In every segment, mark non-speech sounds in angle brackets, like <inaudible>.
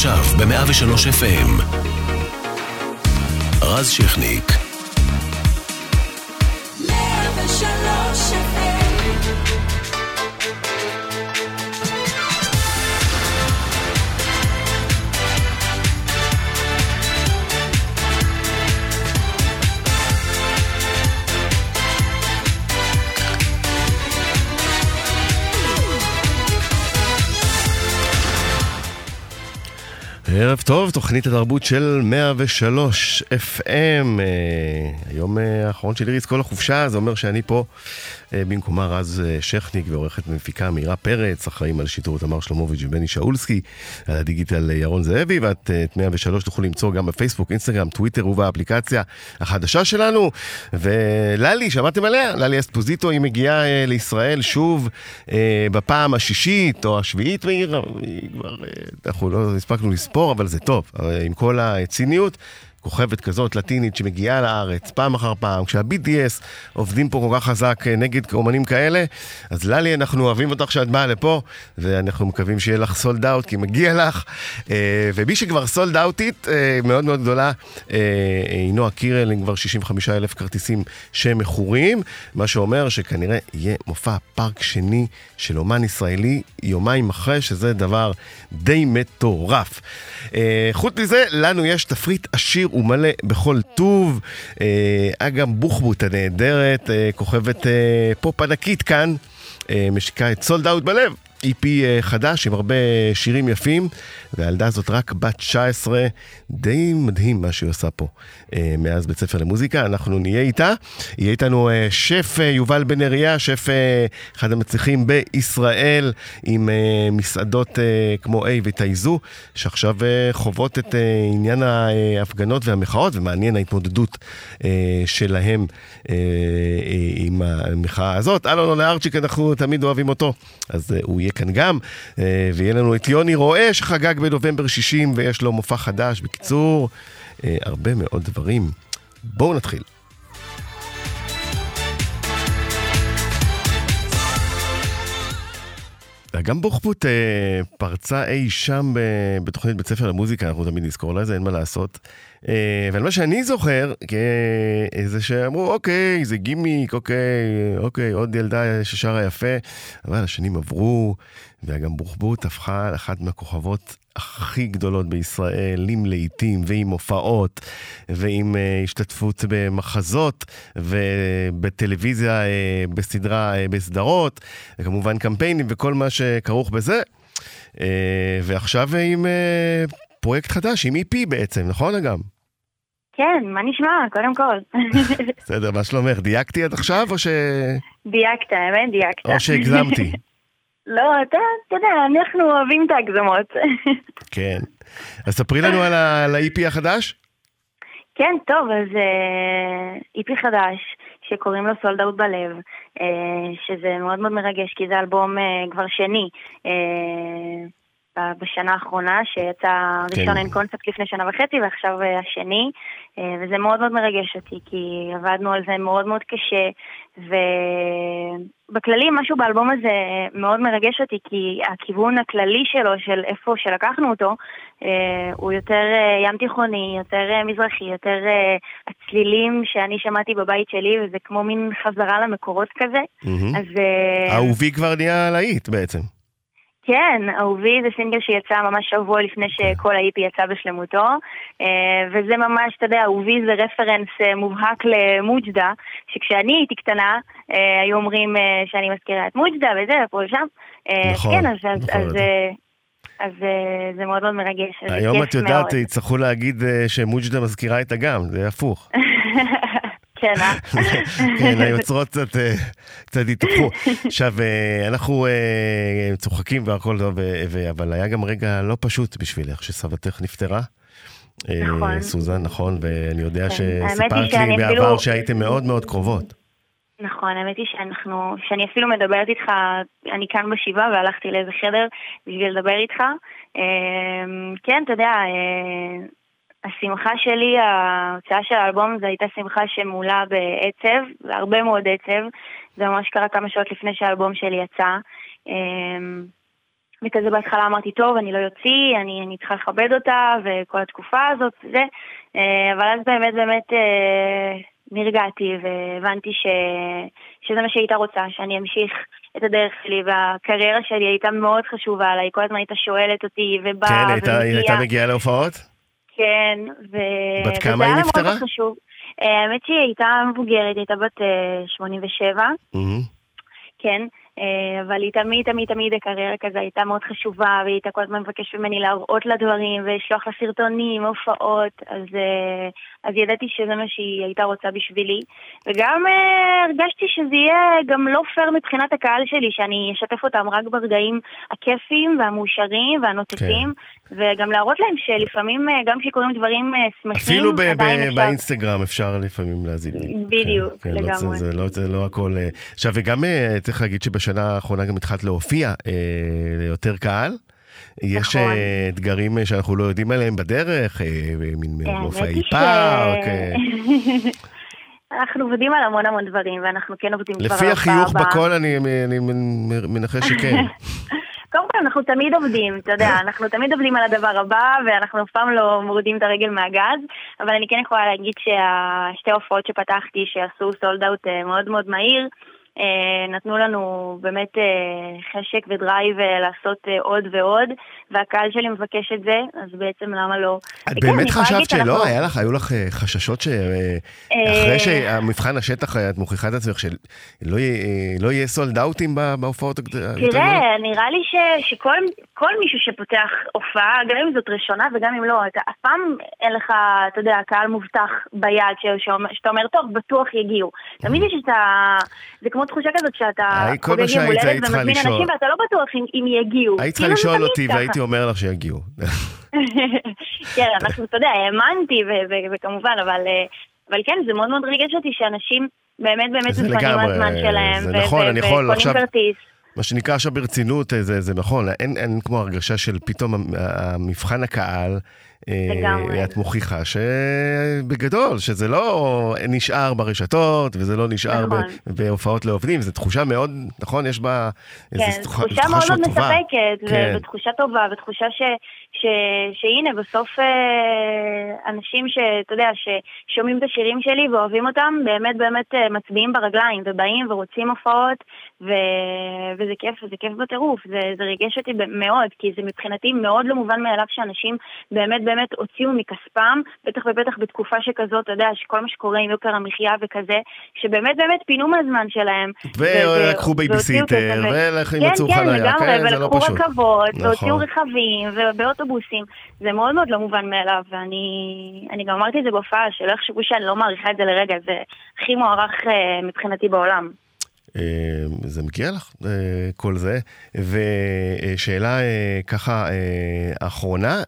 עכשיו ב-103 FM. רז שכניק 103 ערב טוב, תוכנית התרבות של 103 FM. אה, היום אה, האחרון של איריס כל החופשה, זה אומר שאני פה במקומה רז שכניק ועורכת מפיקה מאירה פרץ, אחראים על שיטור תמר שלומוביץ' ובני שאולסקי, על הדיגיטל ירון זאבי, ואת את 103 תוכלו למצוא גם בפייסבוק, אינסטגרם, טוויטר ובאפליקציה החדשה שלנו. וללי, שמעתם עליה? ללי אספוזיטו, היא מגיעה לישראל שוב בפעם השישית או השביעית מאירה, אנחנו לא הספקנו. לספור, אבל זה טוב, עם כל הציניות. כוכבת כזאת לטינית שמגיעה לארץ פעם אחר פעם, כשה-BDS עובדים פה כל כך חזק אה, נגד אומנים כאלה, אז ללי, אנחנו אוהבים אותך שאת באה לפה, ואנחנו מקווים שיהיה לך סולד אאוט, כי מגיע לך. אה, ומי שכבר סולד אאוטית אה, מאוד מאוד גדולה, היא נועה קירל, עם כבר 65 אלף כרטיסים שמכורים, מה שאומר שכנראה יהיה מופע פארק שני של אומן ישראלי יומיים אחרי, שזה דבר די מטורף. חוץ מזה, לנו יש תפריט עשיר ומלא בכל טוב. אה, אגם בוחבוט הנהדרת, אה, כוכבת אה, פופ ענקית כאן, משיקה את Sold Out בלב. EP חדש עם הרבה שירים יפים, והילדה הזאת רק בת 19, די מדהים מה שהיא עושה פה אה, מאז בית ספר למוזיקה, אנחנו נהיה איתה. יהיה איתנו אה, שף אה, יובל בן אריה, שף אחד המצליחים בישראל, עם מסעדות כמו A ותייזו, שעכשיו חוות את עניין ההפגנות והמחאות, ומעניין ההתמודדות שלהם עם המחאה הזאת. אלון עולה ארצ'יק, אנחנו תמיד אוהבים אותו, אז הוא יהיה כאן גם, ויהיה לנו את יוני רואה שחגג בנובמבר 60 ויש לו מופע חדש. בקיצור, אה, הרבה מאוד דברים. בואו נתחיל. גם בוחבוט אה, פרצה אי שם בתוכנית בית ספר למוזיקה, אנחנו תמיד נזכור לה, זה אין מה לעשות. אה, אבל מה שאני זוכר, אה, זה שאמרו, אוקיי, זה גימיק, אוקיי, אוקיי, עוד ילדה ששרה יפה, אבל השנים עברו, וגם בוחבוט הפכה לאחת מהכוכבות הכי גדולות בישראל, עם להיטים ועם הופעות ועם uh, השתתפות במחזות ובטלוויזיה, uh, בסדרה, בסדרות, וכמובן קמפיינים וכל מה שכרוך בזה. ועכשיו עם פרויקט חדש, עם EP בעצם, נכון אגם? כן, מה נשמע? קודם כל. <laughs> בסדר, מה שלומך? דייקתי עד עכשיו או ש... דייקת, האמת דייקת. או שהגזמתי. <laughs> לא, אתה, אתה יודע, אנחנו אוהבים את ההגזמות. <laughs> כן. אז ספרי לנו על ה-EP החדש. כן, טוב, אז uh, EP חדש, שקוראים לו סולד אאוט בלב, uh, שזה מאוד מאוד מרגש, כי זה אלבום uh, כבר שני. Uh, בשנה האחרונה, שיצא כן. ראשון אין קונספט לפני שנה וחצי ועכשיו אה, השני, אה, וזה מאוד מאוד מרגש אותי, כי עבדנו על זה מאוד מאוד קשה, ובכללי משהו באלבום הזה מאוד מרגש אותי, כי הכיוון הכללי שלו, של איפה שלקחנו אותו, אה, הוא יותר ים תיכוני, יותר מזרחי, יותר הצלילים שאני שמעתי בבית שלי, וזה כמו מין חזרה למקורות כזה. Mm-hmm. אז... אהובי כבר נהיה להיט בעצם. כן, אהובי זה סינגל שיצא ממש שבוע לפני כן. שכל ה-EP יצא בשלמותו, אה, וזה ממש, אתה יודע, אהובי זה רפרנס אה, מובהק למוג'דה, שכשאני הייתי קטנה, אה, היו אומרים שאני מזכירה את מוג'דה וזה, ופה ושם. נכון, כן, אז, נכון. אז, אז זה מאוד מאוד מרגש. היום את יודעת, יצטרכו להגיד שמוג'דה מזכירה את אגם, זה הפוך. <laughs> כן, אה? <laughs> כן, היוצרות קצת, אה, קצת התהפכו. <laughs> עכשיו, אה, אנחנו אה, צוחקים והכל טוב, אבל היה גם רגע לא פשוט בשבילך, שסבתך נפטרה. נכון. סוזן, נכון, ואני יודע כן. שסיפרת לי בעבר שהייתם מאוד מאוד קרובות. נכון, האמת היא שאנחנו, שאני אפילו מדברת איתך, אני כאן בשבעה והלכתי לאיזה חדר בשביל לדבר איתך. כן, אתה יודע, השמחה שלי, ההוצאה של האלבום זו הייתה שמחה שמולה בעצב, והרבה מאוד עצב. זה ממש קרה כמה שעות לפני שהאלבום שלי יצא. אמ, וכזה בהתחלה אמרתי, טוב, אני לא יוציא, אני, אני צריכה לכבד אותה, וכל התקופה הזאת, זה. אה, אבל אז באמת באמת אה, נרגעתי והבנתי ש, שזה מה שהייתה רוצה, שאני אמשיך את הדרך שלי, והקריירה שלי הייתה מאוד חשובה עליי, כל הזמן הייתה שואלת אותי ובאה כן, הייתה, היא הייתה מגיעה להופעות? כן, ו... בת כמה היא נפטרה? אה, האמת שהיא הייתה מבוגרת, הייתה בת 87. Mm-hmm. כן, אה, אבל היא תמיד תמיד תמיד הקריירה כזה הייתה מאוד חשובה, והיא הייתה כל הזמן מבקשת ממני להראות לה דברים ולשלוח לה סרטונים, הופעות, אז, אה, אז ידעתי שזה מה שהיא הייתה רוצה בשבילי. וגם אה, הרגשתי שזה יהיה גם לא פייר מבחינת הקהל שלי, שאני אשתף אותם רק ברגעים הכיפיים והמאושרים והנוצצים, כן. וגם להראות להם שלפעמים גם כשקורים דברים שמחים, אפילו ב- ב- באינסטגרם אפשר לפעמים להזין. בדיוק, כן, כן, לגמרי. לא, זה, זה, לא, זה לא הכל... עכשיו, וגם צריך להגיד שבשנה... בשנה האחרונה גם התחלת להופיע אה, ליותר קהל. יש נכון. אה, אתגרים אה, שאנחנו לא יודעים עליהם בדרך, אה, מין כן, מופעי פארק. <laughs> אנחנו עובדים על המון המון דברים, ואנחנו כן עובדים כבר לפי החיוך בקול אני, אני מנחש שכן. <laughs> קודם כל אנחנו תמיד עובדים, אתה יודע, אנחנו תמיד עובדים על הדבר הבא, ואנחנו אף פעם לא מורידים את הרגל מהגז, אבל אני כן יכולה להגיד שהשתי ההופעות שפתחתי, שעשו סולד אאוט מאוד מאוד מהיר, נתנו לנו באמת אה, חשק ודרייב אה, לעשות עוד ועוד, והקהל שלי מבקש את זה, אז בעצם למה לא? את באמת חשבת שלא? היה לך, היו לך חששות שאחרי שהמבחן השטח את מוכיחה את עצמך שלא לא יהיה סולד אאוטים בהופעות? תראה, נראה לי שכל מישהו שפותח הופעה, גם אם זאת ראשונה וגם אם לא, אתה אף פעם אין לך, אתה יודע, קהל מובטח ביד, שאתה אומר, טוב, בטוח יגיעו. תמיד יש את ה... זה כמו תחושה כזאת שאתה חוגג יום הולדת ומזמין אנשים ואתה לא בטוח אם, יגיעו. היית צריכה כאילו לשאול אותי. והייתי אומר לך שיגיעו. <laughs> כן, אנחנו, אתה יודע, האמנתי וכמובן, אבל, אה, אבל כן, זה מאוד מאוד ריגש אותי שאנשים באמת באמת מפנים מהזמן שלהם. זה נכון, אני יכול עכשיו... מה שנקרא עכשיו ברצינות, אה, זה, זה נכון, אין, אין כמו הרגשה של פתאום המבחן הקהל לגמרי. את מוכיחה שבגדול, שזה לא נשאר ברשתות, וזה לא נשאר נכון. בהופעות לעובדים, זו תחושה מאוד, נכון? יש בה כן, איזו תחושה, תחושה מאוד מאוד מספקת, כן. ותחושה טובה, ותחושה ש, ש, שהנה, בסוף אה, אנשים שאתה יודע, ששומעים את השירים שלי ואוהבים אותם, באמת באמת אה, מצביעים ברגליים, ובאים ורוצים הופעות, ו, וזה כיף, וזה כיף בטירוף, זה, זה ריגש אותי מאוד, כי זה מבחינתי מאוד לא מובן מאליו שאנשים באמת באמת הוציאו מכספם, בטח ובטח בתקופה שכזאת, אתה יודע, שכל מה שקורה עם יוקר המחיה וכזה, שבאמת באמת פינו מהזמן שלהם. ולקחו בייביסיטר, ומצאו כן, חניה, כן, לא פשוט. ולקחו רכבות, נכון. והוציאו רכבים, ובאוטובוסים. זה מאוד מאוד לא מובן מאליו, ואני גם אמרתי את זה בהופעה, שלא יחשבו שאני לא מעריכה את זה לרגע, זה הכי מוערך אה, מבחינתי בעולם. אה, זה מגיע לך, אה, כל זה. ושאלה אה, ככה אחרונה,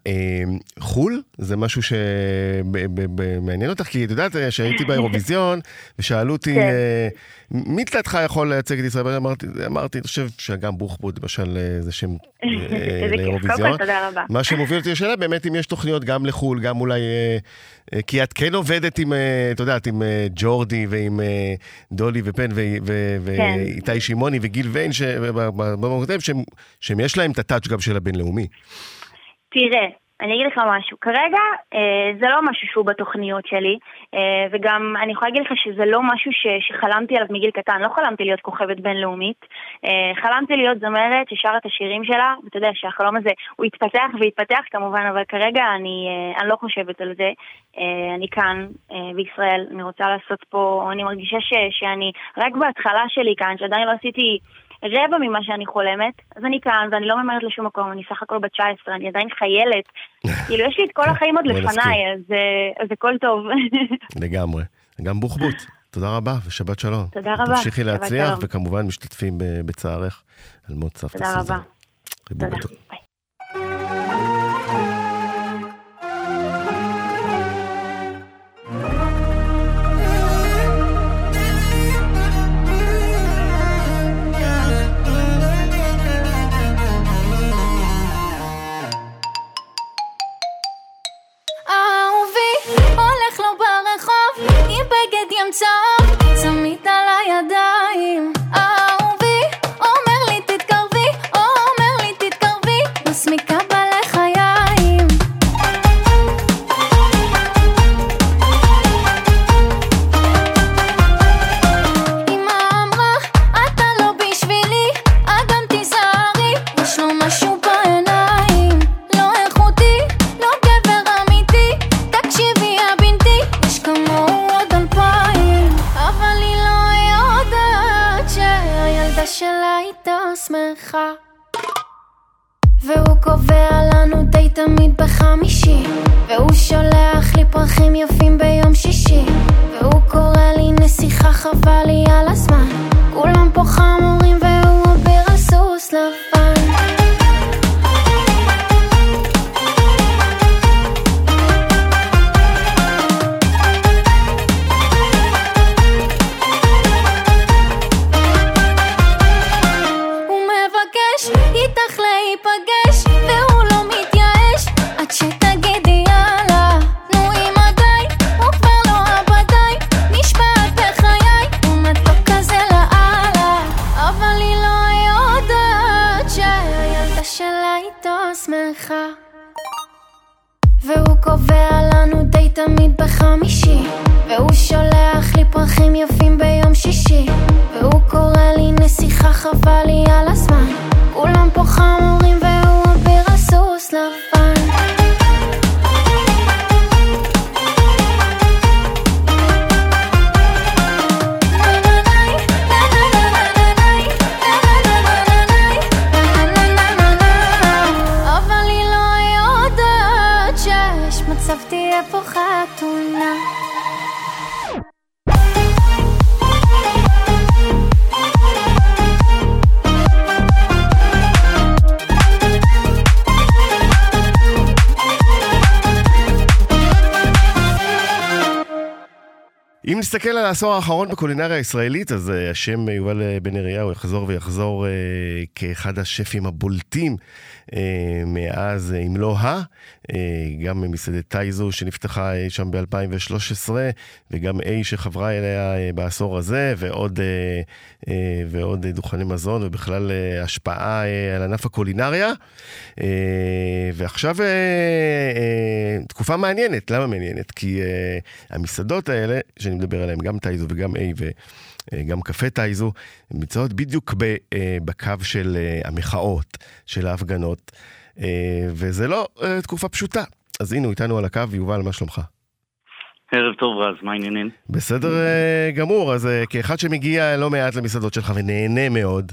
חו"ל זה משהו שמעניין אותך? כי את יודעת שהייתי באירוויזיון <laughs> ושאלו אותי, כן. מי תלתך יכול לייצג את ישראל? אמרתי, אמרתי, אני חושב שגם בוחבוד, למשל, זה שם <laughs> לאירוויזיון. מה שמוביל אותי לשאלה, באמת, אם יש תוכניות גם לחו"ל, גם אולי... כי את כן עובדת עם, את יודעת, עם ג'ורדי ועם דולי ופן כן. ואיתי שמעוני וגיל ויין, שהם יש להם את הטאץ' גם של הבינלאומי. תראה, אני אגיד לך משהו, כרגע אה, זה לא משהו שהוא בתוכניות שלי, אה, וגם אני יכולה להגיד לך שזה לא משהו ש, שחלמתי עליו מגיל קטן, לא חלמתי להיות כוכבת בינלאומית, אה, חלמתי להיות זמרת ששרה את השירים שלה, ואתה יודע שהחלום הזה הוא יתפתח ויתפתח כמובן, אבל כרגע אני, אני לא חושבת על זה, אני כאן בישראל, אני רוצה לעשות פה, אני מרגישה ש, שאני רק בהתחלה שלי כאן, שעדיין לא עשיתי... רבע ממה שאני חולמת, אז אני כאן ואני לא ממהרת לשום מקום, אני סך הכל בת 19, אני עדיין חיילת. <laughs> כאילו, יש לי את כל החיים עוד לפניי, אז הכל טוב. <laughs> לגמרי. גם בוחבוט. תודה רבה ושבת שלום. תודה רבה. תמשיכי להצליח, וכמובן משתתפים בצערך על מות סבתא סוזן. תודה רבה. תודה. ביי. השאלה איתו שמחה והוא קובע לנו די תמיד בחמישי. והוא שולח לי פרחים יפים ביום שישי. והוא קורא לי נסיכה חבל לי על הזמן. כולם פה חמורים והוא אביר הסוס לבן נסתכל על העשור האחרון בקולינריה הישראלית, אז uh, השם יובל אה, בן אריהו יחזור ויחזור כאחד השפים הבולטים מאז, אם לא ה, גם מסעדת טייזו שנפתחה uh, שם ב-2013, וגם A שחברה אליה uh, בעשור הזה, ועוד, ועוד דוכני מזון, ובכלל השפעה על ענף הקולינריה. ועכשיו תקופה מעניינת, למה מעניינת? כי המסעדות האלה, שאני מדבר עליהן, גם טייזו וגם A וגם קפה טייזו, נמצאות בדיוק אה, בקו של אה, המחאות, של ההפגנות, אה, וזה לא תקופה פשוטה. אז הנה, הוא איתנו על הקו, יובל, מה שלומך? ערב טוב רז, מה העניינים? בסדר גמור, אז כאחד שמגיע לא מעט למסעדות שלך ונהנה מאוד,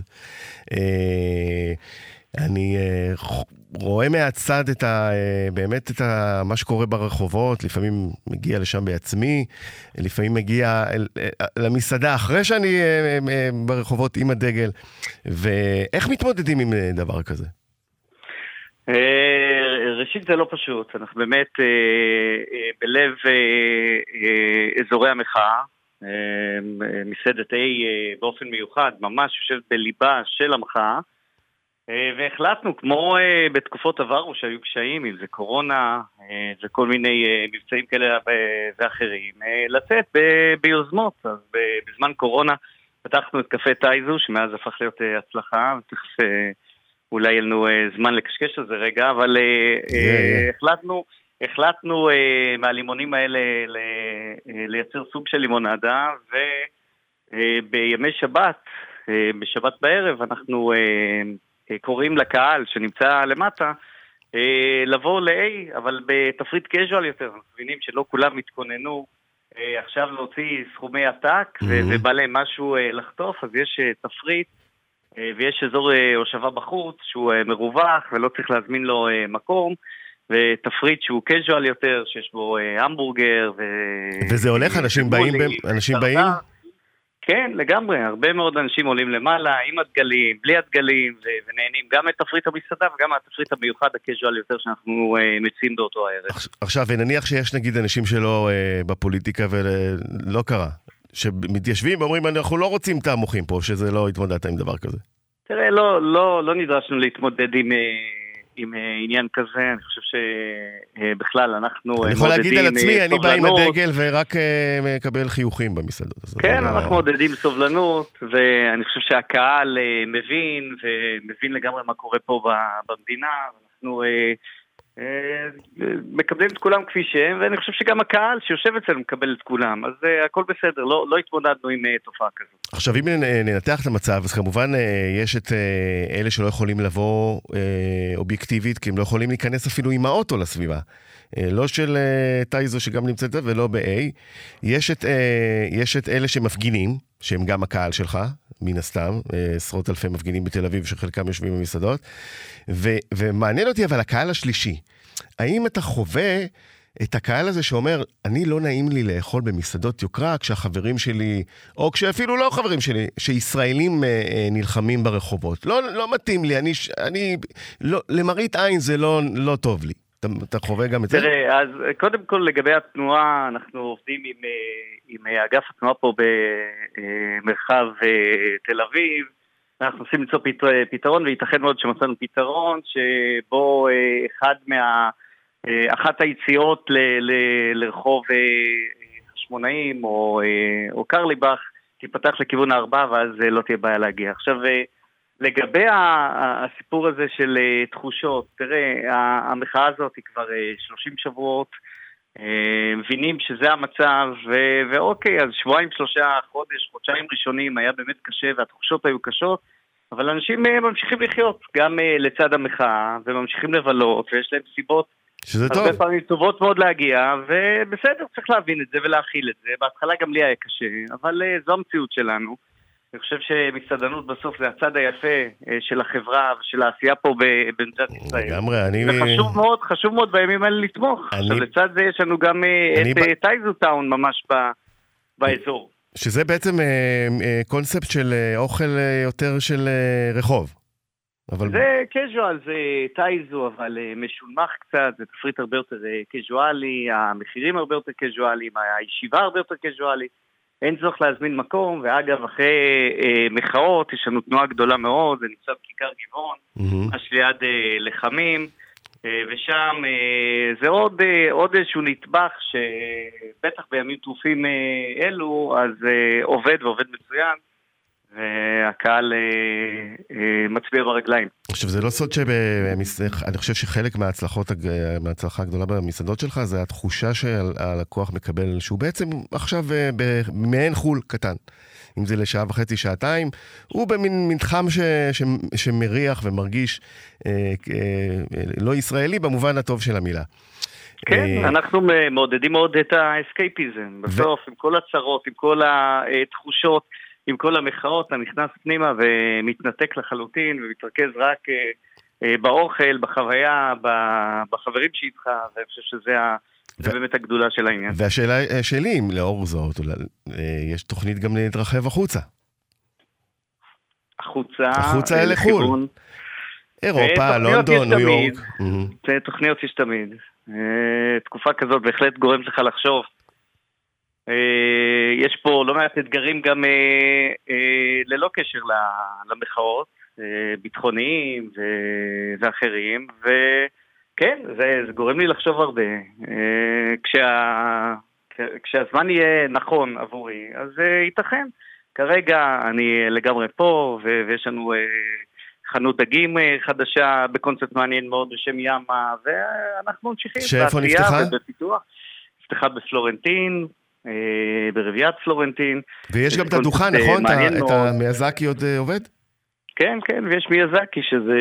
אני רואה מהצד את ה, אה, באמת את ה, מה שקורה ברחובות, לפעמים מגיע לשם בעצמי, לפעמים מגיע אה, למסעדה אחרי שאני אה, ברחובות עם הדגל, ואיך מתמודדים עם דבר כזה? ראשית זה לא פשוט, אנחנו באמת בלב אזורי המחאה, מסעדת A באופן מיוחד, ממש יושבת בליבה של המחאה. אה, והחלטנו, כמו אה, בתקופות עברו שהיו קשיים, אם זה קורונה אה, וכל מיני מבצעים כאלה ואחרים, לצאת ביוזמות. אז בזמן קורונה פתחנו את קפה טייזו, שמאז הפך להיות הצלחה, ותכף אולי יהיה לנו זמן לקשקש על זה רגע, אבל yeah, yeah. החלטנו... החלטנו מהלימונים האלה לייצר סוג של לימונדה, ובימי שבת, בשבת בערב, אנחנו אה, קוראים לקהל שנמצא למטה אה, לבוא ל-A, אבל בתפריט casual יותר, אנחנו מבינים שלא כולם התכוננו אה, עכשיו להוציא סכומי עתק mm-hmm. ובא להם משהו לחטוף, אז יש תפריט ויש אזור הושבה בחוץ שהוא מרווח ולא צריך להזמין לו מקום. ותפריט שהוא casual יותר, שיש בו המבורגר ו... וזה הולך? אנשים באים? אנשים באים? כן, לגמרי, הרבה מאוד אנשים עולים למעלה עם הדגלים, בלי הדגלים, ונהנים גם מתפריט המסעדה וגם מהתפריט המיוחד, הקז'ואל יותר שאנחנו uh, מציעים באותו הערב. עכשיו, ונניח שיש נגיד אנשים שלא uh, בפוליטיקה ולא קרה, שמתיישבים ואומרים, אנחנו לא רוצים תעמוכים פה, שזה לא התמודדת עם דבר כזה. תראה, לא, לא, לא נדרשנו להתמודד עם... Uh, עם אה, עניין כזה, אני חושב שבכלל אנחנו מודדים... אני יכול להגיד על עצמי, אני בא עם הדגל ורק אה, מקבל חיוכים במסעדות. כן, לא- אנחנו מודדים סובלנות, ואני חושב שהקהל אה, מבין, ומבין לגמרי מה קורה פה במדינה, אנחנו אה, מקבלים את כולם כפי שהם, ואני חושב שגם הקהל שיושב אצלנו מקבל את כולם, אז uh, הכל בסדר, לא, לא התמודדנו עם uh, תופעה כזאת. עכשיו, אם ננתח את המצב, אז כמובן uh, יש את uh, אלה שלא יכולים לבוא uh, אובייקטיבית, כי הם לא יכולים להיכנס אפילו עם האוטו לסביבה. Uh, לא של uh, טייזו שגם נמצאת ולא ב-A. יש, uh, יש את אלה שמפגינים, שהם גם הקהל שלך, מן הסתם, עשרות אלפי מפגינים בתל אביב שחלקם יושבים במסעדות. ו- ומעניין אותי אבל הקהל השלישי, האם אתה חווה את הקהל הזה שאומר, אני לא נעים לי לאכול במסעדות יוקרה כשהחברים שלי, או כשאפילו לא חברים שלי, שישראלים אה, אה, נלחמים ברחובות. לא, לא מתאים לי, אני, אני לא, למראית עין זה לא, לא טוב לי. אתה, אתה חווה גם את זה? תראה, אז קודם כל לגבי התנועה, אנחנו עובדים עם, אה, עם אגף התנועה פה במרחב תל אביב. אנחנו מנסים למצוא פתרון, וייתכן מאוד שמצאנו פתרון שבו אחד מה... אה, אחת היציאות ל, ל, לרחוב חשמונאים אה, או, אה, או קרליבך תיפתח לכיוון הארבעה ואז לא תהיה בעיה להגיע. עכשיו, לגבי הסיפור הזה של תחושות, תראה, המחאה הזאת היא כבר 30 שבועות, מבינים שזה המצב, ו- ואוקיי, אז שבועיים, שלושה, חודש, חודשיים ראשונים היה באמת קשה והתחושות היו קשות, אבל אנשים ממשיכים לחיות גם לצד המחאה, וממשיכים לבלות, ויש להם סיבות שזה טוב. הרבה פעמים טובות מאוד להגיע, ובסדר, צריך להבין את זה ולהכיל את זה. בהתחלה גם לי היה קשה, אבל זו המציאות שלנו. אני חושב שמסעדנות בסוף זה הצד היפה uh, של החברה ושל העשייה פה במדינת ישראל. לגמרי, אני... וחשוב מאוד, חשוב מאוד בימים האלה לתמוך. אני... עכשיו, לצד זה יש לנו גם uh, את ב... טייזו טאון ממש ב... באזור. שזה בעצם אה, אה, קונספט של אה, אוכל אה, יותר של אה, רחוב. אבל... זה קז'ואל, זה טייזו, אבל משונמך קצת, זה תפריט הרבה יותר קז'ואלי, אה, המחירים הרבה יותר קז'ואליים, הישיבה הרבה יותר קז'ואלית. אין צורך להזמין מקום, ואגב, אחרי uh, מחאות, יש לנו תנועה גדולה מאוד, זה נמצא בכיכר גבעון, ממש mm-hmm. ליד uh, לחמים, uh, ושם uh, זה עוד, uh, עוד איזשהו נטבח שבטח בימים טרופים uh, אלו, אז uh, עובד ועובד מצוין. והקהל אה, אה, מצביע ברגליים. עכשיו זה לא סוד שאני חושב שחלק מההצלחות, מההצלחה הגדולה במסעדות שלך זה התחושה שהלקוח מקבל שהוא בעצם עכשיו אה, במעין חו"ל קטן. אם זה לשעה וחצי, שעתיים, הוא במין מתחם ש, ש, שמריח ומרגיש אה, אה, לא ישראלי במובן הטוב של המילה. כן, אה... אנחנו מעודדים מאוד את האסקייפיזם. בסוף. עם כל הצרות, עם כל התחושות. עם כל המחאות, אתה נכנס פנימה ומתנתק לחלוטין ומתרכז רק אה, אה, באוכל, בחוויה, בחברים שאיתך, ואני חושב שזה ה... זה באמת הגדולה של העניין. והשאלה אה, שלי, אם לאור זאת, יש תוכנית גם להתרחב החוצה. החוצה, החוצה אל חו"ל. אירופה, לונדון, ניו יורק. תוכניות יש תמיד. תקופה כזאת בהחלט גורמת לך לחשוב יש פה לא מעט אתגרים גם אה, אה, ללא קשר למחאות, ביטחוניים ואחרים, וכן, זה, זה גורם לי לחשוב הרבה. כשה, כשהזמן יהיה נכון עבורי, אז ייתכן. כרגע אני לגמרי פה, ויש לנו חנות דגים חדשה בקונספט מעניין מאוד בשם ימה, ואנחנו ממשיכים. שאיפה נפתחה? ובפיתוח. נפתחה בפלורנטין, אה, ברביעיית פלורנטין. ויש גם את הדוכן, אה, נכון? את המיאזקי עוד אה, עובד? כן, כן, ויש מיאזקי שזה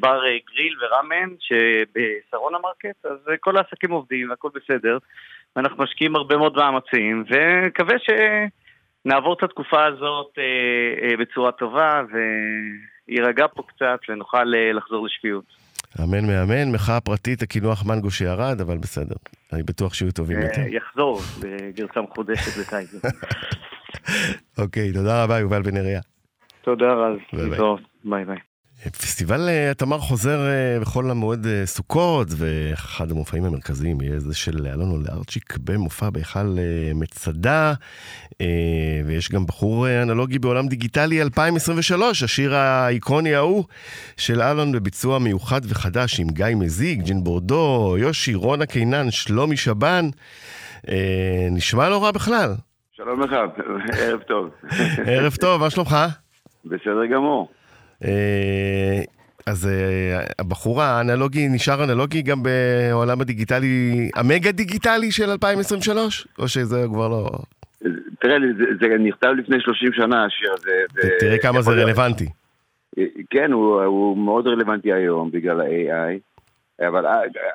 בר גריל וראמן שבשרון המרקט, אז כל העסקים עובדים והכל בסדר. ואנחנו משקיעים הרבה מאוד מאמצים, ונקווה שנעבור את התקופה הזאת בצורה טובה ויירגע פה קצת ונוכל לחזור לשפיות. אמן מאמן, מחאה פרטית, הקינוח מנגו שירד, אבל בסדר. אני בטוח שיהיו טובים יותר. יחזור בגרסה מחודשת לטייזר. <laughs> אוקיי, תודה רבה, יובל בן אריה. תודה רז, ביי ביי. פסטיבל אה, התמר חוזר אה, בחול המועד אה, סוכות, ואחד המופעים המרכזיים יהיה זה של אלון אולארצ'יק במופע בהיכל מצדה, ויש גם בחור אנלוגי בעולם דיגיטלי 2023, השיר האיקוני ההוא של אלון בביצוע מיוחד וחדש עם גיא מזיג, ג'ין בורדו, יושי, רונה קינן, שלומי שבן. נשמע לא רע בכלל. שלום לך, ערב טוב. ערב טוב, מה שלומך? בסדר גמור. אה, אז אה, הבחור האנלוגי נשאר אנלוגי גם בעולם הדיגיטלי, המגה דיגיטלי של 2023? או שזה כבר לא... תראה, זה, זה נכתב לפני 30 שנה, השיר הזה. תראה כמה זה רלוונטי. כן, הוא, הוא מאוד רלוונטי היום בגלל ה-AI. אבל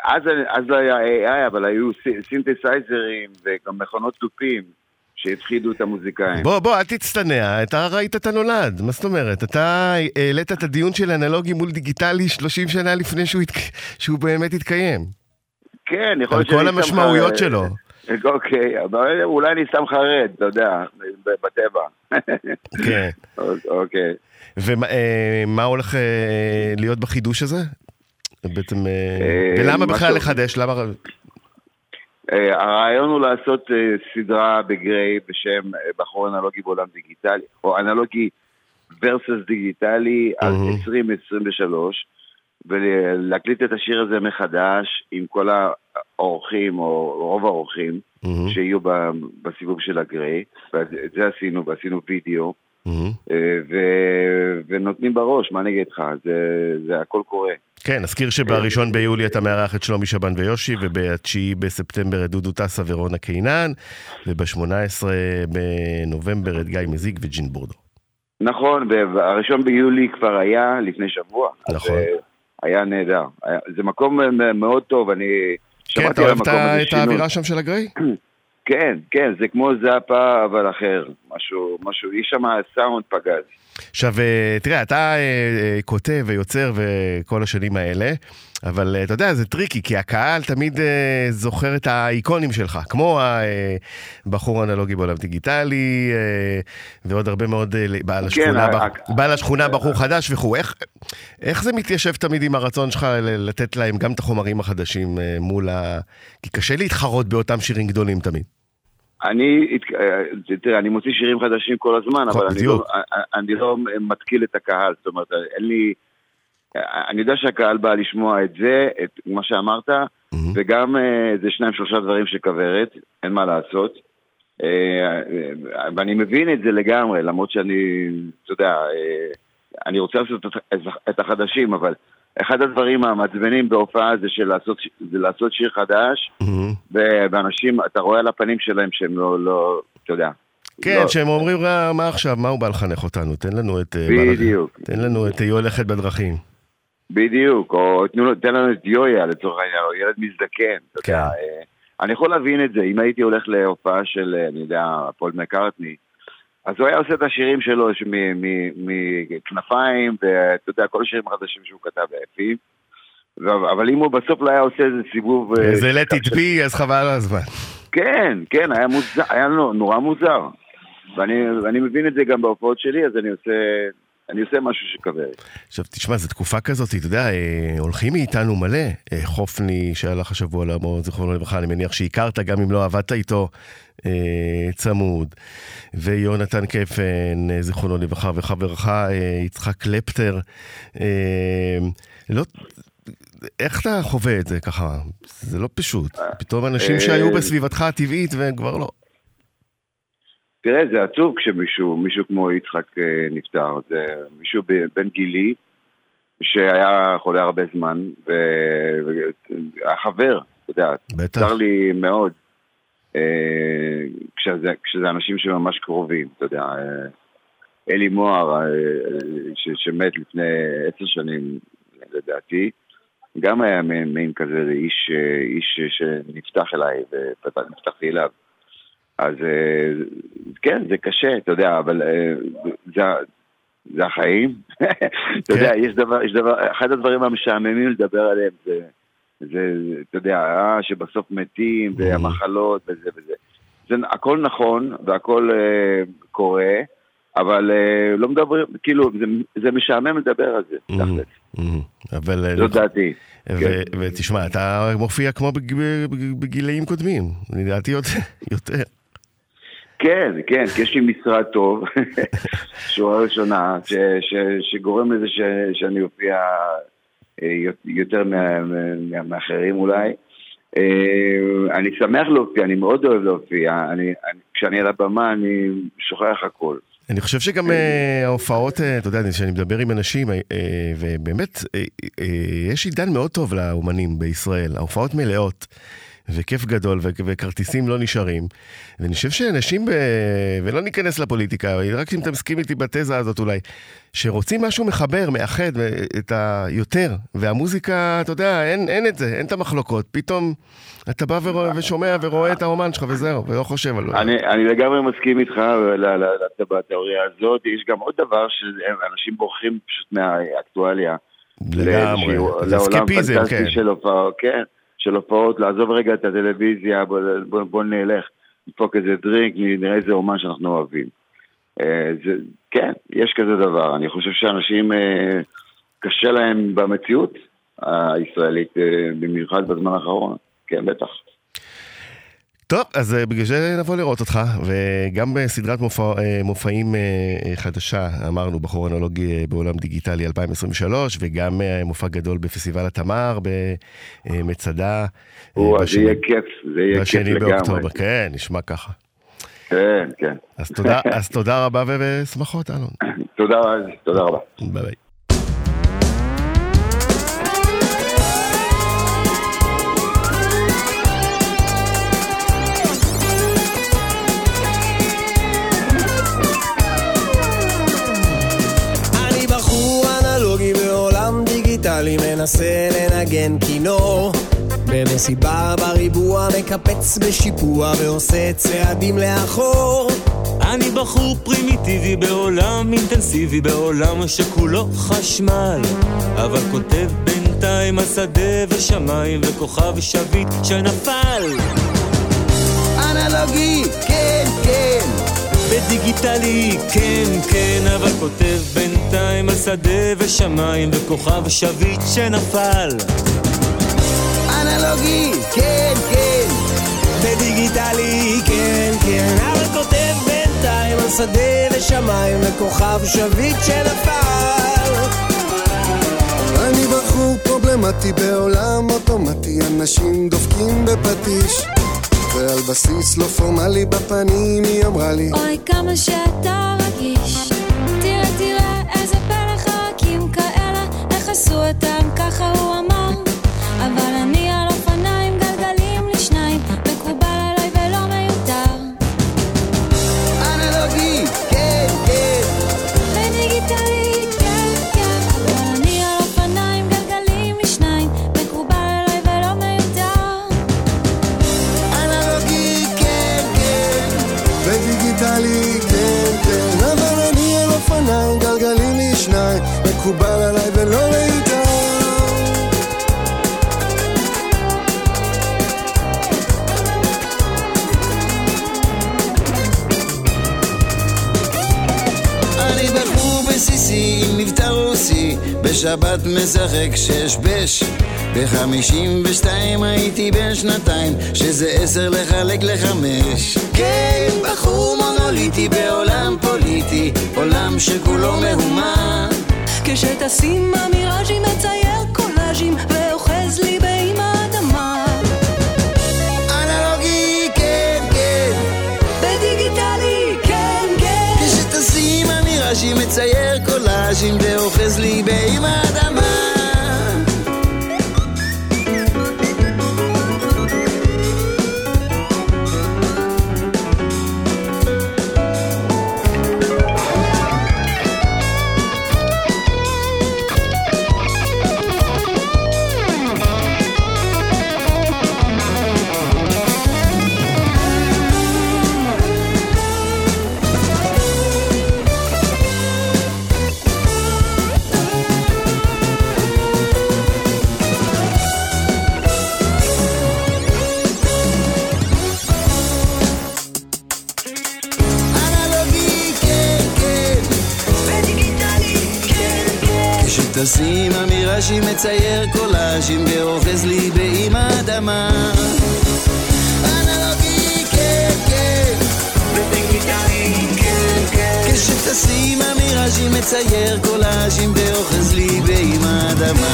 אז, אז לא היה AI, אבל היו סינתסייזרים וגם מכונות תופים. שהפחידו את המוזיקאים. בוא, בוא, אל תצטנע, אתה ראית את הנולד, מה זאת אומרת? אתה העלית את הדיון של אנלוגי מול דיגיטלי 30 שנה לפני שהוא, שהוא באמת התקיים. כן, יכול על להיות שאני כל סתם המשמעויות. שלו. <laughs> אוקיי, אבל אולי אני סתם חרד, אתה יודע, בטבע. <laughs> כן. אוקיי. ומה הולך אה, להיות בחידוש הזה? בעצם, אה, אה, ולמה מה בכלל. לחדש? למה... אה, הרעיון הוא לעשות אה, סדרה בגריי בשם אה, בחור אנלוגי בעולם דיגיטלי, או אנלוגי versus דיגיטלי על מהמם. 2023, ולהקליט את השיר הזה מחדש עם כל האורחים, או רוב האורחים, שיהיו בסיבוב של הגריי, ואת זה עשינו, ועשינו וידאו, ונותנים בראש, מה אני אגיד לך, זה, זה הכל קורה. כן, נזכיר שבראשון ביולי אתה מארח את שלומי שבן ויושי, ובתשיעי בספטמבר את דודו טסה ורונה קינן, וב-18 בנובמבר את גיא מזיג וג'ין בורדו. נכון, והראשון ביולי כבר היה לפני שבוע. נכון. אה, היה נהדר. זה מקום אה, מאוד טוב, אני כן, שמעתי אתה על אוהב את. האווירה שם של ה Gray? כן, כן, זה כמו זאפה אבל אחר. משהו, משהו, יש שם סאונד פגז. עכשיו, אה, תראה, אתה אה, אה, כותב ויוצר וכל השנים האלה, אבל אתה יודע, זה tricky, כי הקהל תמיד זוכר את האיקונים שלך, כמו הבחור האנלוגי בעולם דיגיטלי, ועוד הרבה מאוד בעל השכונה, ה- בח- בעל השכונה, בחור חדש וכו'. איך, איך זה מתיישב תמיד עם הרצון שלך לתת להם גם את החומרים החדשים מול ה... כי קשה להתחרות באותם שירים גדולים תמיד. אני, אה, תראה, אני מוציא שירים חדשים כל הזמן, אבל אני. לא, אה, אני לא מתקיל את הקהל, זאת אומרת, אין לי... אה, אני יודע שהקהל בא לשמוע את זה, את מה שאמרת, מהמם. וגם אה, זה שניים שלושה דברים של כוורת, אין מה לעשות. אה, אה, ואני מבין את זה לגמרי, למרות שאני, אתה יודע, אה, אני רוצה לעשות את החדשים, אבל אחד הדברים המעצבנים בהופעה זה של לעשות, זה לעשות שיר חדש. ו- ואנשים, אתה רואה על הפנים שלהם שהם לא, לא אתה יודע. כן, לא, שהם אומרים, "אה, מה עכשיו, מה הוא בא לחנך אותנו? תן לנו את... אה, בדיוק, תן לנו את היא הולכת בדרכים. בדיוק, או תנו תן לנו את יויה לצורך העניין, או ילד מזדקן, אתה כן. אה, אני יכול להבין את זה, אם הייתי הולך להופעה של, אה, אני יודע, פול מקארטני, אז הוא היה עושה את השירים שלו מכנפיים, ואתה יודע, כל השירים החדשים שהוא כתב היפים. אבל אם הוא בסוף לא היה עושה איזה סיבוב... אה, איזה let it be, אז חבל על הזמן. כן, כן, היה, מוזר, היה נורא מוזר. ואני, ואני מבין את זה גם בהופעות שלי, אז אני עושה, אני עושה משהו שכוורת. עכשיו, תשמע, זו תקופה כזאת, אתה יודע, אה, הולכים מאיתנו מלא. אה, חופני, שהלך השבוע לעמו, זיכרונו לברכה, אני מניח שהכרת, גם אם לא עבדת איתו אה, צמוד. ויונתן קפן, אה, זיכרונו לברכה, וחברך אה, יצחק קלפטר. אה, לא... איך אתה חווה את זה ככה? זה לא פשוט. פתאום אנשים שהיו בסביבתך הטבעית והם כבר לא. תראה, זה עצוב כשמישהו, מישהו כמו יצחק אה, נפטר. זה מישהו בן גילי, שהיה חולה הרבה זמן, והיה חבר, אתה יודע, בטח. צר לי מאוד. אה, כשזה, כשזה אנשים שממש קרובים, אתה יודע. אה, אלי מוהר, ש, שמת לפני עשר שנים, לדעתי, גם היה מעין, מעין כזה איש, איש שנפתח אליי ונפתחתי אליו. אז אה, כן, זה קשה, אתה יודע, אבל אה, זה, זה החיים. <laughs> אתה יודע, יש דבר, יש דבר, אחד הדברים המשעממים לדבר עליהם זה, זה, אתה יודע, אה, שבסוף מתים, והמחלות וזה וזה. זה הכל נכון, והכל אה, קורה, אבל אה, לא מדברים, כאילו, זה, זה משעמם לדבר על זה, Mhm. תכל'ס. Mhm. אבל... אה, זאת דעתי. כן. ותשמע, אתה מופיע כמו בג- בג- בגילאים קודמים, לדעתי <laughs> יותר. כן, כן, כי יש לי משרד טוב, <laughs> שורה ראשונה, ש, ש, שגורם לזה ש, שאני אופיע אה, יותר מה, מה, מאחרים אולי. אה, אני שמח להופיע, אני מאוד אוהב להופיע, אני, אני, כשאני על הבמה אני שוכח הכל. אני חושב שגם אה, ההופעות, אתה יודע, כשאני מדבר עם אנשים, ובאמת, יש עידן מאוד טוב לאומנים בישראל. ההופעות מלאות, וכיף גדול, ו- וכרטיסים לא נשארים. ואני חושב שאנשים, ב... ולא ניכנס לפוליטיקה, רק אם אתה מסכים איתי בתזה הזאת אולי, שרוצים משהו מחבר, מאחד את היותר, והמוזיקה, אתה יודע, אין, אין את זה, אין את המחלוקות. פתאום אתה בא ורואה, ושומע ורואה את האומן שלך וזהו, ולא חושב על... אני, אני לגמרי מסכים איתך בתיאוריה הזאת. יש גם עוד דבר שאנשים בורחים פשוט מהאקטואליה. לגמרי, זה אסקפיזם, כן. של הופעה, כן. של הופעות, לעזוב רגע את הטלוויזיה, בוא, בוא, בוא נלך, נדפוק איזה דרינק, נראה איזה אומן שאנחנו אוהבים. אה, זה, כן, יש כזה דבר. אני חושב שאנשים, אה, קשה להם במציאות הישראלית, אה, במיוחד בזמן האחרון. כן, בטח. טוב, אז אה, בגלל זה נבוא לראות אותך, וגם בסדרת מופע, אה, מופעים אה, חדשה, אמרנו, בכרונולוגי בעולם דיגיטלי 2023, וגם מופע גדול בפסטיבל התמר במצדה. או, זה יהיה כיף, זה יהיה כיף לגמרי. בשני באוקטובר, כן, נשמע ככה. כן, כן. אז תודה, אז תודה רבה ושמחות, אלון. תודה, תודה רבה. ביי ביי. לי מנסה לנגן כינור במסיבה בריבוע מקפץ בשיפוע ועושה צעדים לאחור. אני בחור פרימיטיבי בעולם אינטנסיבי בעולם שכולו חשמל. אבל כותב בינתיים על שדה ושמיים וכוכב שביט שנפל. אנלוגי, כן, כן. בדיגיטלי, כן, כן, אבל כותב בינתיים על שדה ושמיים וכוכב שביט שנפל. אנלוגי, כן, כן, בדיגיטלי, כן, כן, אבל כותב בינתיים על שדה ושמיים וכוכב שביט שנפל. אני בחור פרובלמטי בעולם אוטומטי, אנשים דופקים בפטיש. ועל בסיס לא פורמלי בפנים היא אמרה לי אוי כמה שאתה רגיש איזה פלא חרקים כאלה איך עשו אותם ככה הוא אמר. אבל אני מקובל עליי ולא מיותר אני בחור בסיסי עם מבטא רוסי בשבת משחק שש בש. בחמישים ושתיים הייתי בן שנתיים שזה עשר לחלק לחמש. כן, בחור מונוליטי בעולם פוליטי עולם שכולו מהומה כשטסים המיראז'ים מצייר קולאז'ים ואוחז לי באם האדמה. אנלוגי, כן, כן. בדיגיטלי, כן, כן. מצייר קולאז'ים ואוחז לי באם האדמה כן כשטסים המיראז'ים מצייר קולאז'ים ואוחז לי באם האדמה אנלוגי, כן, כן בדיגיטלי, כן, כן. כשטסים המיראז'ים מצייר קולאז'ים ואוחז לי באם האדמה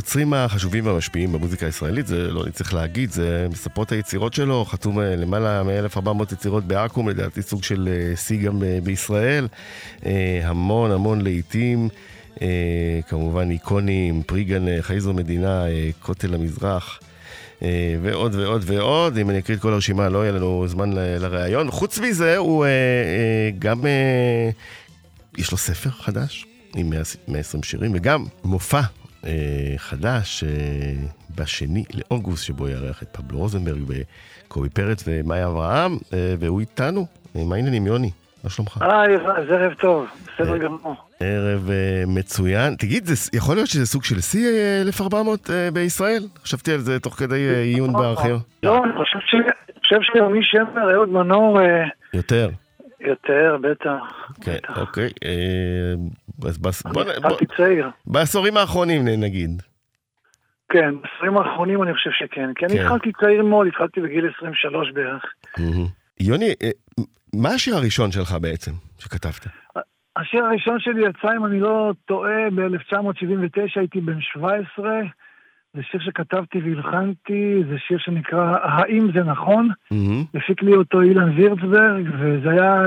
היוצרים החשובים והמשפיעים במוזיקה הישראלית, זה לא צריך להגיד, זה מספרות היצירות שלו, חתום אה, למעלה מ-1400 יצירות בעכו"ם, לדעתי סוג של אה, שיא גם בישראל. המון המון לעיתים, כמובן איקונים, פריגן, חייזו מדינה, כותל המזרח. ועוד ועוד ועוד, אם אני אקריא את כל הרשימה לא יהיה לנו זמן לראיון. חוץ מזה, הוא גם, יש לו ספר חדש, עם 120 שירים, וגם מופע אה, חדש אה, בשני לאוגוסט, שבו יארח את פבלו רוזנברג וקובי פרץ ומאיה אברהם, אה, והוא איתנו. אה, מה העניינים, יוני? מה שלומך? היי, אז ערב טוב, בסדר אה, גמור. ערב אה, מצוין. תגיד, זה, יכול להיות שזה סוג של שיא 1400 אה, בישראל? חשבתי על זה תוך כדי אה, עיון בארכיון. לא, אני חושב שיומי שמר, אהוד מנור... אה, יותר. יותר, בטח. כן, אוקיי. אה, אז. בעשורים האחרונים נגיד. כן, בעשורים האחרונים אני חושב שכן. כי אני כן. התחלתי צעיר מאוד, התחלתי בגיל 23 בערך. יוני, אה, מה השיר הראשון שלך בעצם, שכתבת? השיר הראשון שלי יצא, אם אני לא טועה, ב-1979, הייתי בן 17. זה שיר שכתבתי והלחנתי, זה שיר שנקרא "האם זה נכון?" mm-hmm. הפיק לי אותו אילן וירצברג, וזה היה,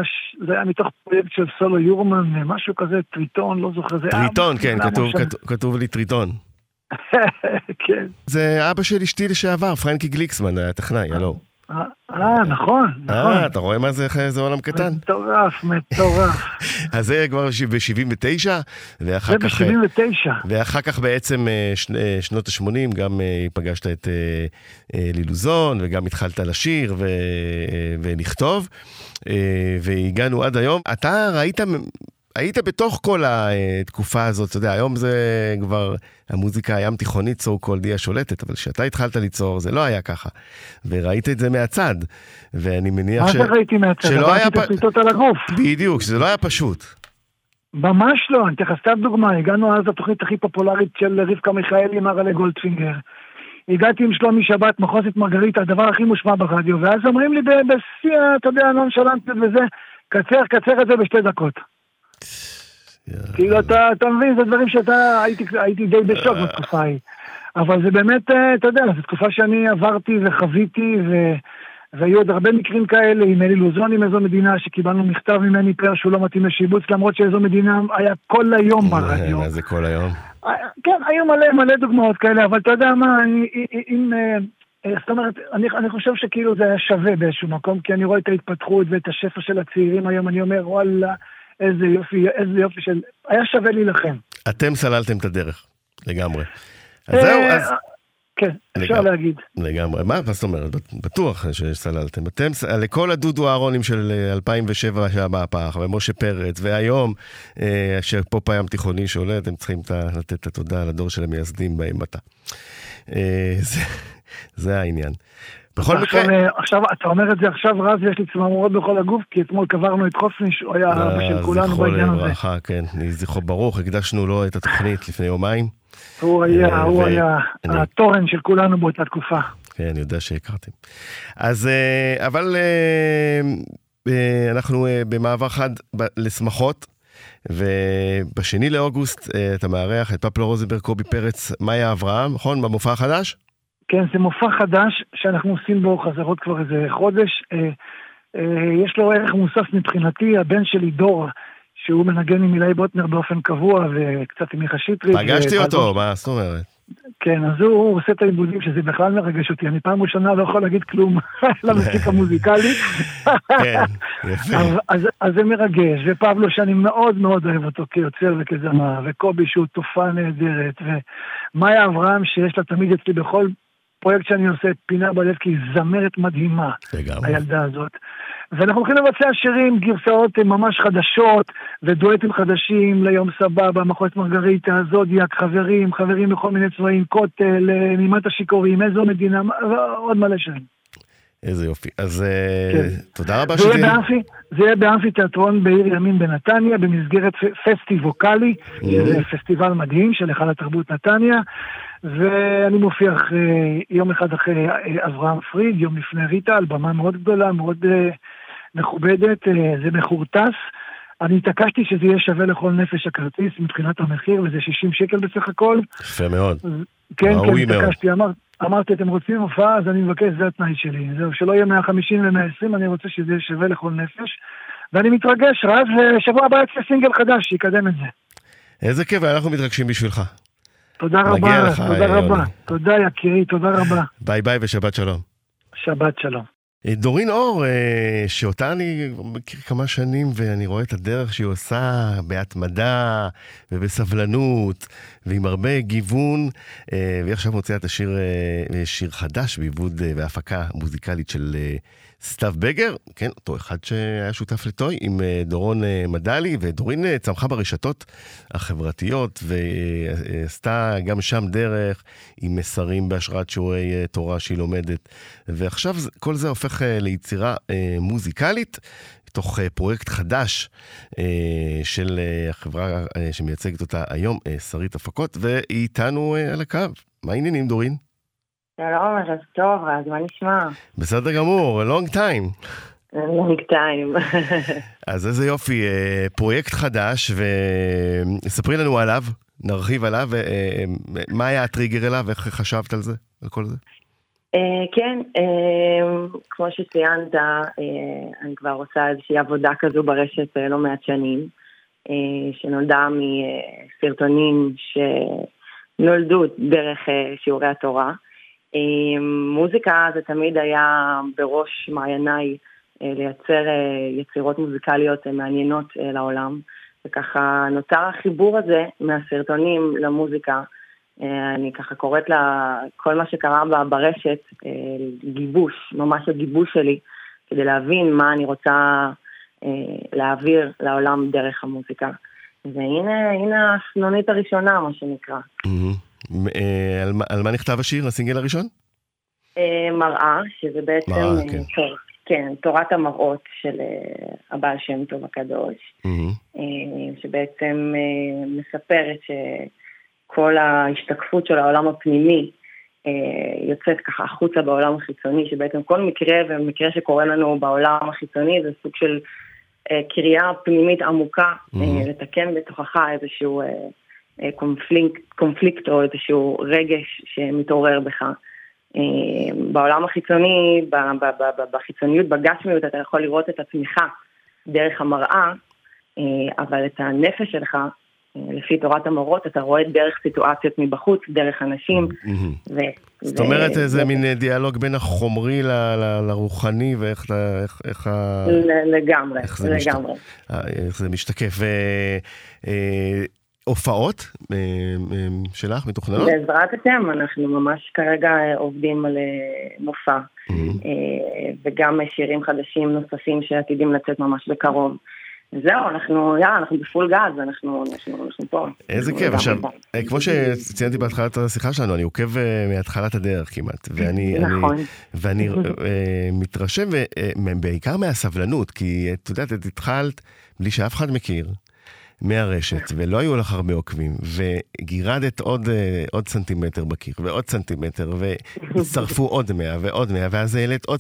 היה מתוך פרויקט של סולו יורמן, משהו כזה, טריטון, לא זוכר, זה... טריטון, כן, כתוב, כתוב, כתוב לי טריטון. <laughs> כן. זה אבא של אשתי לשעבר, פרנקי גליקסמן, היה טכנאי, הלו. אה, נכון, נכון. אה, אתה רואה מה זה, זה עולם קטן? מטורף, מטורף. <laughs> אז זה כבר ב-79, ואחר כך... זה ב-79. ואחר כך בעצם אה, אה, שנות ה-80, גם אה, פגשת את אלי לוזון, וגם התחלת לשיר ולכתוב, והגענו עד היום. אתה ראית היית בתוך כל התקופה הזאת, אתה יודע, היום זה כבר המוזיקה הים תיכונית, so called, היא השולטת, אבל כשאתה התחלת ליצור זה לא היה ככה. וראית את זה מהצד, ואני מניח ש... מה זה ראיתי מהצד? שלא היה... עברתי את על הגוף. בדיוק, שזה לא היה פשוט. ממש לא, אני אתן לך סתם דוגמה, הגענו אז לתוכנית הכי פופולרית של רבקה מיכאלי, מרלה גולדפינגר. הגעתי עם שלומי שבת, מחוזת מרגריטה, הדבר הכי מושמע ברדיו, ואז אומרים לי בשיא, אתה יודע, נונשלנטיות וזה, קצר, קצר את זה בשתי דקות. כאילו אתה, אתה מבין, זה דברים שאתה, הייתי, הייתי די בשוק בתקופה ההיא. אבל זה באמת, אה, אתה יודע, זו תקופה שאני עברתי וחוויתי, ו... והיו עוד הרבה מקרים כאלה, עם אלי לוזון עם איזו מדינה, שקיבלנו מכתב ממני פר שהוא לא מתאים לשיבוץ, למרות שאיזו מדינה היה כל היום ברדיו. מה זה כל היום? אה, כן, היו מלא מלא דוגמאות כאלה, אבל אתה יודע מה, אם... אה, זאת אומרת, אני, אני חושב שכאילו זה היה שווה באיזשהו מקום, כי אני רואה את ההתפתחות ואת השפע של הצעירים היום, אני אומר, וואלה, איזה יופי, איזה יופי של... היה שווה להילחם. אתם סללתם את הדרך, לגמרי. אז זהו, אה, אז... כן, אפשר להגיד. לגמרי. מה זאת אומרת? בטוח שסללתם. אתם, לכל הדודו אהרונים של 2007 אה, של המהפך, ומשה פרץ, והיום, אה, שפופ הים תיכוני שעולה, אתם צריכים לתת את התודה לדור של המייסדים באימתה. זה העניין. בכל מקרה... אה, עכשיו, אתה אומר את זה עכשיו, רז, יש לי צמרמורות בכל הגוף, כי אתמול קברנו את חופניש, הוא היה אבא של כולנו בעניין הזה. זכרו לברכה, כן, זכרו ברוך, הקדשנו לו את התוכנית לפני יומיים. הוא היה, אה, הוא היה התורן של כולנו באותה תקופה. כן, אני יודע שהכרתם. אז, אה, אבל אנחנו במעבר חד לשמחות, ובשני לאוגוסט אתה מארח את פפלו רוזנברג, קובי פרץ, מאיה אברהם, נכון? במופע החדש? כן, זה מופע חדש שאנחנו עושים בו חזרות כבר איזה חודש. אה, אה, יש לו ערך מוסף מבחינתי, הבן שלי דור, שהוא מנגן עם אילי בוטנר באופן קבוע וקצת עם מיכה שטרית. פגשתי אותו, מה זאת אומרת? כן, אז הוא, הוא עושה את העיבודים שזה בכלל מרגש אותי, אני פעם ראשונה לא יכול להגיד כלום <laughs> למסיק המוזיקלי. <laughs> כן, יפה. אז, אז, אז זה מרגש, ופבלו שאני מאוד מאוד אוהב אותו כיוצר וכזמר, וקובי שהוא תופעה נהדרת, ומאיה אברהם שיש לה תמיד אצלי בכל פרויקט שאני עושה, פינה בלב, כי היא זמרת מדהימה, לגמרי. הילדה הזאת. ואנחנו הולכים לבצע שירים, גרסאות ממש חדשות, ודואטים חדשים ליום סבבה, מחוז מרגריטה, זודיאק, חברים, חברים בכל מיני צבעים, כותל, נימת השיכורים, איזו מדינה, עוד מלא שירים. איזה יופי. אז אה, כן. תודה רבה שזה... זה יהיה באמפי תיאטרון בעיר ימין בנתניה, במסגרת פסטי ווקאלי, mm-hmm. שזה פסטיבל מדהים של היכל התרבות נתניה. ואני מופיע אחרי, יום אחד אחרי אה, אברהם פריד, יום לפני ריטה, על במה מאוד גדולה, מאוד uh, מכובדת, uh, זה מחורטס. אני התעקשתי שזה יהיה שווה לכל נפש הכרטיס מבחינת המחיר, וזה 60 שקל בסך הכל. יפה מאוד. כן, כן. התעקשתי, אמר, אמרתי, אתם רוצים הופעה, אז אני מבקש, זה התנאי שלי. זהו, שלא יהיה 150 ו-120, אני רוצה שזה יהיה שווה לכל נפש. ואני מתרגש, רז, ושבוע הבא יוצא סינגל חדש שיקדם את זה. איזה כיף, אנחנו מתרגשים בשבילך. תודה רבה, לך, תודה יוני. רבה. תודה יקירי, תודה רבה. ביי ביי ושבת שלום. שבת שלום. אה, דורין אור, אה, שאותה אני מכיר כמה שנים ואני רואה את הדרך שהיא עושה בהתמדה ובסבלנות ועם הרבה גיוון, אה, והיא עכשיו מוציאה את השיר, אה, שיר חדש בעיבוד אה, והפקה מוזיקלית של אה, סתיו בגר, כן, אותו אחד שהיה שותף לטוי עם אה, דורון אה, מדלי, ודורין אה, צמחה ברשתות החברתיות ועשתה גם שם דרך עם מסרים בהשראת שיעורי תורה שהיא לומדת, ועכשיו כל זה הופך ליצירה מוזיקלית. תוך פרויקט חדש של החברה שמייצגת אותה היום, שרית הפקות, והיא איתנו על הקו. מה העניינים, דורין? שלום, ערב טוב, רז, מה נשמע? בסדר גמור, long time. לונג טיים. <laughs> אז איזה יופי, אה, פרויקט חדש, וספרי לנו עליו, נרחיב עליו, אה, מה היה הטריגר אליו, איך חשבת על זה, על כל זה? אה, כן, אה, כמו שציינת, אה, אני כבר עושה איזושהי עבודה כזו ברשת אה, לא מעט שנים, אה, שנולדה מסרטונים שנולדו דרך אה, שיעורי התורה. מוזיקה זה תמיד היה בראש מעייניי אה, לייצר אה, יצירות מוזיקליות אה, מעניינות לעולם, וככה נוצר החיבור הזה מהסרטונים למוזיקה. אני ככה קוראת לה, כל מה שקרה בה ברשת, גיבוש, ממש הגיבוש שלי, כדי להבין מה אני רוצה להעביר לעולם דרך המוזיקה. והנה, הנה הסנונית הראשונה, מה שנקרא. מהמם. אה, על מה- על מה נכתב השיר, הסינגל הראשון? אה, מראה, שזה בעצם, מראה, אה, כן. תור- כן, תורת המראות של הבעל שם טוב הקדוש. אה, שבעצם מספרת שכל ההשתקפות של העולם הפנימי יוצאת ככה החוצה בעולם החיצוני, שבעצם כל מקרה ומקרה שקורה לנו בעולם החיצוני זה סוג של אה, קריאה פנימית עמוקה, Mhm. אה, לתקן בתוכך איזשהו קונפליקט, קונפליקט או איזשהו רגש שמתעורר בך. אה, בעולם החיצוני, בחיצוניות, בגשמיות, אתה יכול לראות את עצמך דרך המראה, אה, אבל את הנפש שלך, אה, לפי תורת המורות, אתה רואה דרך סיטואציות מבחוץ, דרך אנשים. ו- זאת אומרת, איזה מין אה, דיאלוג בין החומרי לרוחני, ואיך איך- ה- לגמרי, לגמרי. אה, איך זה משתקף. הופעות אה, אה, שלך מתוכננות? בעזרת השם, אנחנו ממש כרגע אה, עובדים על מופע. אה, וגם שירים חדשים נוספים שעתידים לצאת ממש בקרוב. זהו, אנחנו, יאללה, אנחנו בפול גז, אנחנו, אנחנו, אנחנו פה. איזה כיף. עכשיו, כמו שציינתי בהתחלת השיחה שלנו, אני עוקב מהתחלת הדרך כמעט. ואני אני- נכון. ואני <laughs> אה, מתרשם בעיקר מהסבלנות, כי את יודעת, את התחלת בלי שאף אחד מכיר. מהרשת, ולא היו לך הרבה עוקבים, וגירדת עוד, אה, עוד סנטימטר בקיר, ועוד סנטימטר, והצטרפו עוד מאה ועוד מאה, ואז העלית עוד...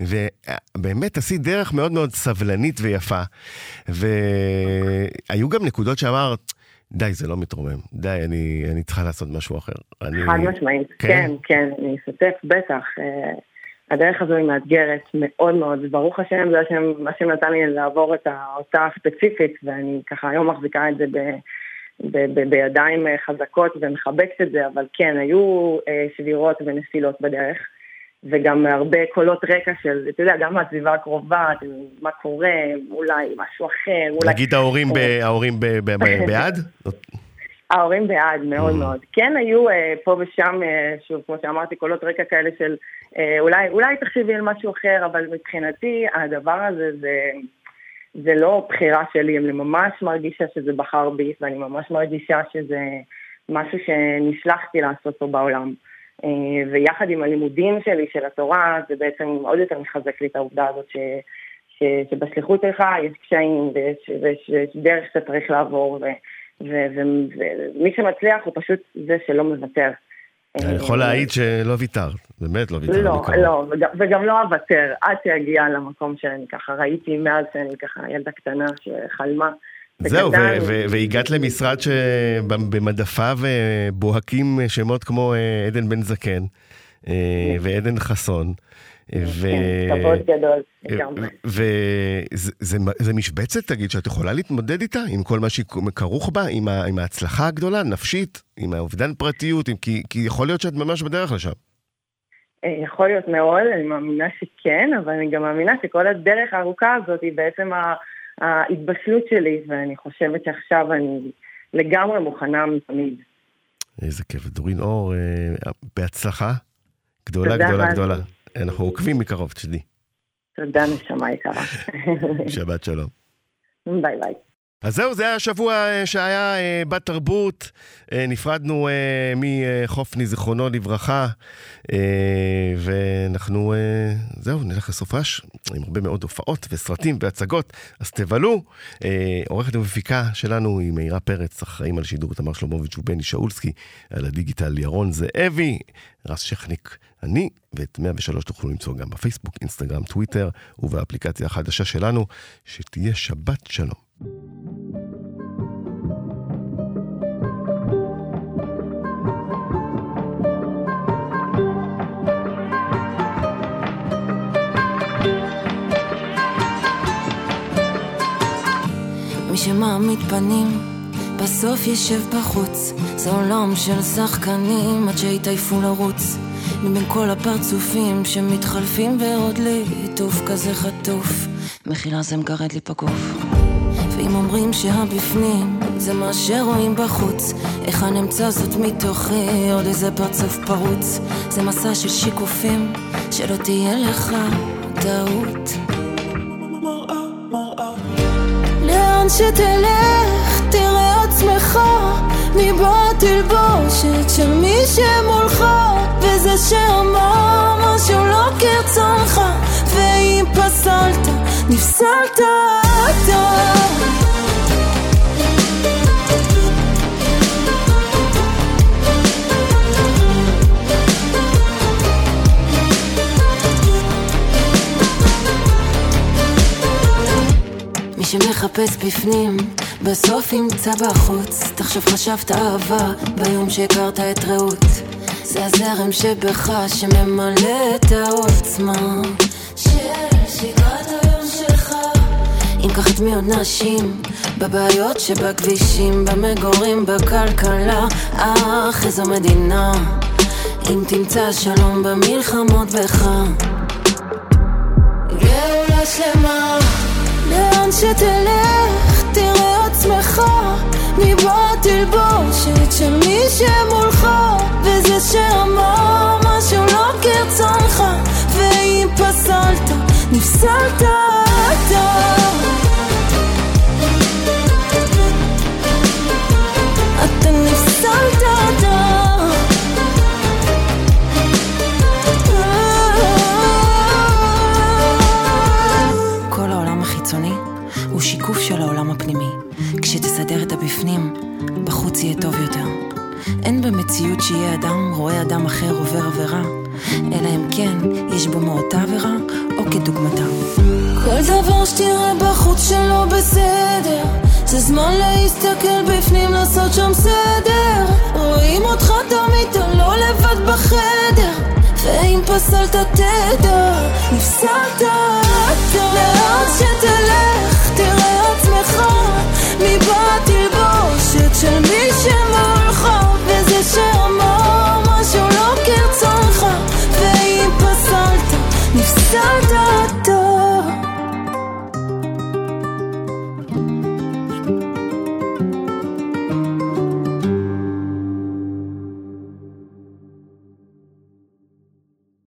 ובאמת עשית דרך מאוד מאוד סבלנית ויפה, והיו גם נקודות שאמרת, די, זה לא מתרומם, די, אני, אני צריכה לעשות משהו אחר. אני... חד משמעית, כן? כן, כן, אני אשתף בטח. הדרך הזו היא מאתגרת מאוד מאוד, וברוך השם זה השם, מה שנתן לי לעבור את אותה הספציפית, ואני ככה היום מחזיקה את זה ב, ב, ב, בידיים חזקות ומחבקת את זה, אבל כן, היו אה, שבירות ונפילות בדרך, וגם הרבה קולות רקע של, אתה יודע, גם מהסביבה הקרובה, מה קורה, אולי משהו אחר, אולי... נגיד ההורים, ב, ההורים ב, ב, ב, <laughs> בעד? ההורים בעד, מאוד Mm. מאוד. כן היו אה, פה ושם, אה, שוב, כמו שאמרתי, קולות רקע כאלה של אולי, אולי תחשבי על משהו אחר, אבל מבחינתי הדבר הזה זה, זה לא בחירה שלי, אני ממש מרגישה שזה בחר בי, ואני ממש מרגישה שזה משהו שנשלחתי לעשות פה בעולם. אה, ויחד עם הלימודים שלי של התורה, זה בעצם עוד יותר מחזק לי את העובדה הזאת ש... ש, שבשליחות שלך יש קשיים ויש, ויש, ויש דרך שאתה צריך לעבור ו, ו, ומי שמצליח הוא פשוט זה שלא מוותר. אני יכול להעיד שלא ויתרת, באמת לא ויתרת. לא, לא, וגם, וגם לא אוותר, עד שאגיע למקום שאני ככה ראיתי מאז שאני ככה ילדה קטנה שחלמה. זהו, והגעת למשרד שבמדפיו בוהקים שמות כמו עדן בן זקן. ועדן חסון. כן, כבוד גדול, לגמרי. וזה משבצת, תגיד, שאת יכולה להתמודד איתה, עם כל מה שכרוך בה, עם ההצלחה הגדולה, נפשית, עם האובדן פרטיות, כי יכול להיות שאת ממש בדרך לשם. אה, יכול להיות מאוד, אני מאמינה שכן, אבל אני גם מאמינה שכל הדרך הארוכה הזאת היא בעצם ההתבשלות שלי, ואני חושבת שעכשיו אני לגמרי מוכנה מתמיד. איזה כיף. דורין אור, אה, בהצלחה גדולה, גדולה, גדולה. אנחנו עוקבים מקרוב, תשדי. תודה, נשמה יקרה. שבת שלום. ביי ביי. אז זהו, זה היה השבוע אה, שהיה אה, בת תרבות. אה, נפרדנו מחופני, זיכרונו לברכה, ואנחנו, זהו, נלך לסופש עם הרבה מאוד הופעות וסרטים והצגות, אז תבלו. עורכת ומפיקה שלנו היא מאירה פרץ, אחראים על שידור תמר שלומוביץ' ובני שאולסקי, על הדיגיטל ירון זאבי, רס שכניק אני, ואת 103 תוכלו למצוא גם בפייסבוק, אינסטגרם, טוויטר ובאפליקציה החדשה שלנו, שתהיה שבת שלום. מי שמעמיד פנים, בסוף ישב בחוץ. זה עולם של שחקנים עד שיתעייפו לרוץ. מבין כל הפרצופים שמתחלפים ועוד ליטוף כזה חטוף. מחילה זה מגרד לי בגוף. ואם אומרים שהבפנים זה מה שרואים בחוץ, איך הנמצא זאת מתוכי עוד איזה פרצוף פרוץ. זה מסע של שיקופים, שלא תהיה לך טעות. לאן שתלך, תראה עצמך, מבעד תלבושת של מי שמולך, וזה שאמר משהו לא כרצונך, ואם פסלת, נפסלת אתה. שמחפש בפנים, בסוף ימצא בחוץ. תחשוב חשבת אהבה ביום שהכרת את רעות. זה הזרם שבך שממלא את העוצמה של שגרת היום שלך. אם מי עוד נשים, בבעיות שבכבישים, במגורים, בכלכלה, אך איזו מדינה. אם תמצא שלום במלחמות בך. גאולה שלמה לאן שתלך, מבעד תלבושת של מי שמולך וזה שאמר משהו לא כרצונך ואם פסלת, נפסלת בחוץ יהיה טוב יותר. אין במציאות שיהיה אדם רואה אדם אחר עובר עבירה, אלא אם כן יש בו מאותה עבירה או כדוגמתה. כל דבר שתראה בחוץ שלא בסדר, זה זמן להסתכל בפנים, לעשות שם סדר. רואים אותך תמיד, אתה לא לבד בחדר. ואם פסלת תדע, נפסלת. לאן שתלך, תראה עצמך, מבעד תלבושת של מי שמולך, וזה שאמר משהו לא כרצונך, ואם פסלת, נפסלת.